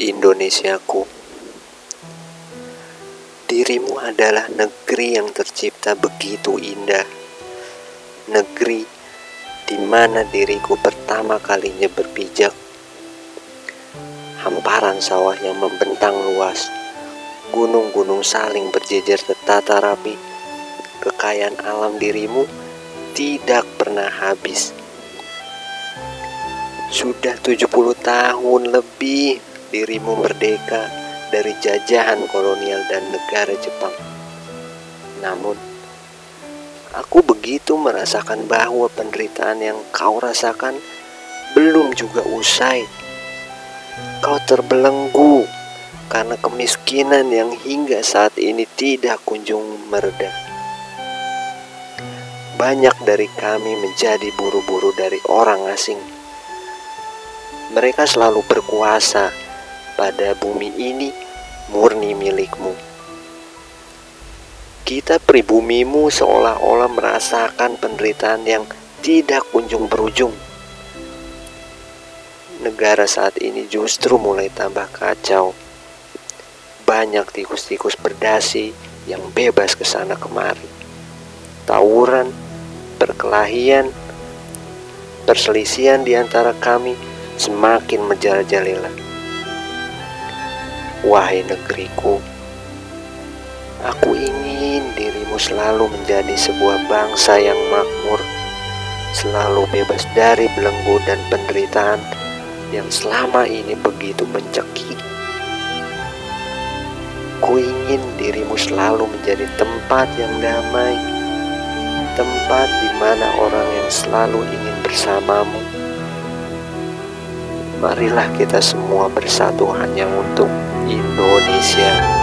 Indonesiaku, dirimu adalah negeri yang tercipta begitu indah. Negeri di mana diriku pertama kalinya berpijak. Hamparan sawah yang membentang luas, gunung-gunung saling berjejer tertata rapi. Kekayaan alam dirimu tidak pernah habis. Sudah 70 tahun lebih dirimu merdeka dari jajahan kolonial dan negara Jepang. Namun, aku begitu merasakan bahwa penderitaan yang kau rasakan belum juga usai. Kau terbelenggu karena kemiskinan yang hingga saat ini tidak kunjung mereda. Banyak dari kami menjadi buru-buru dari orang asing. Mereka selalu berkuasa pada bumi ini murni milikmu. Kita pribumimu seolah-olah merasakan penderitaan yang tidak kunjung berujung. Negara saat ini justru mulai tambah kacau. Banyak tikus-tikus berdasi yang bebas ke sana kemari. Tawuran, perkelahian, perselisihan di antara kami semakin menjarajalela. Wahai negeriku, aku ingin dirimu selalu menjadi sebuah bangsa yang makmur, selalu bebas dari belenggu dan penderitaan yang selama ini begitu mencekik. Ku ingin dirimu selalu menjadi tempat yang damai, tempat di mana orang yang selalu ingin bersamamu. Marilah kita semua bersatu hanya untuk Indonesia.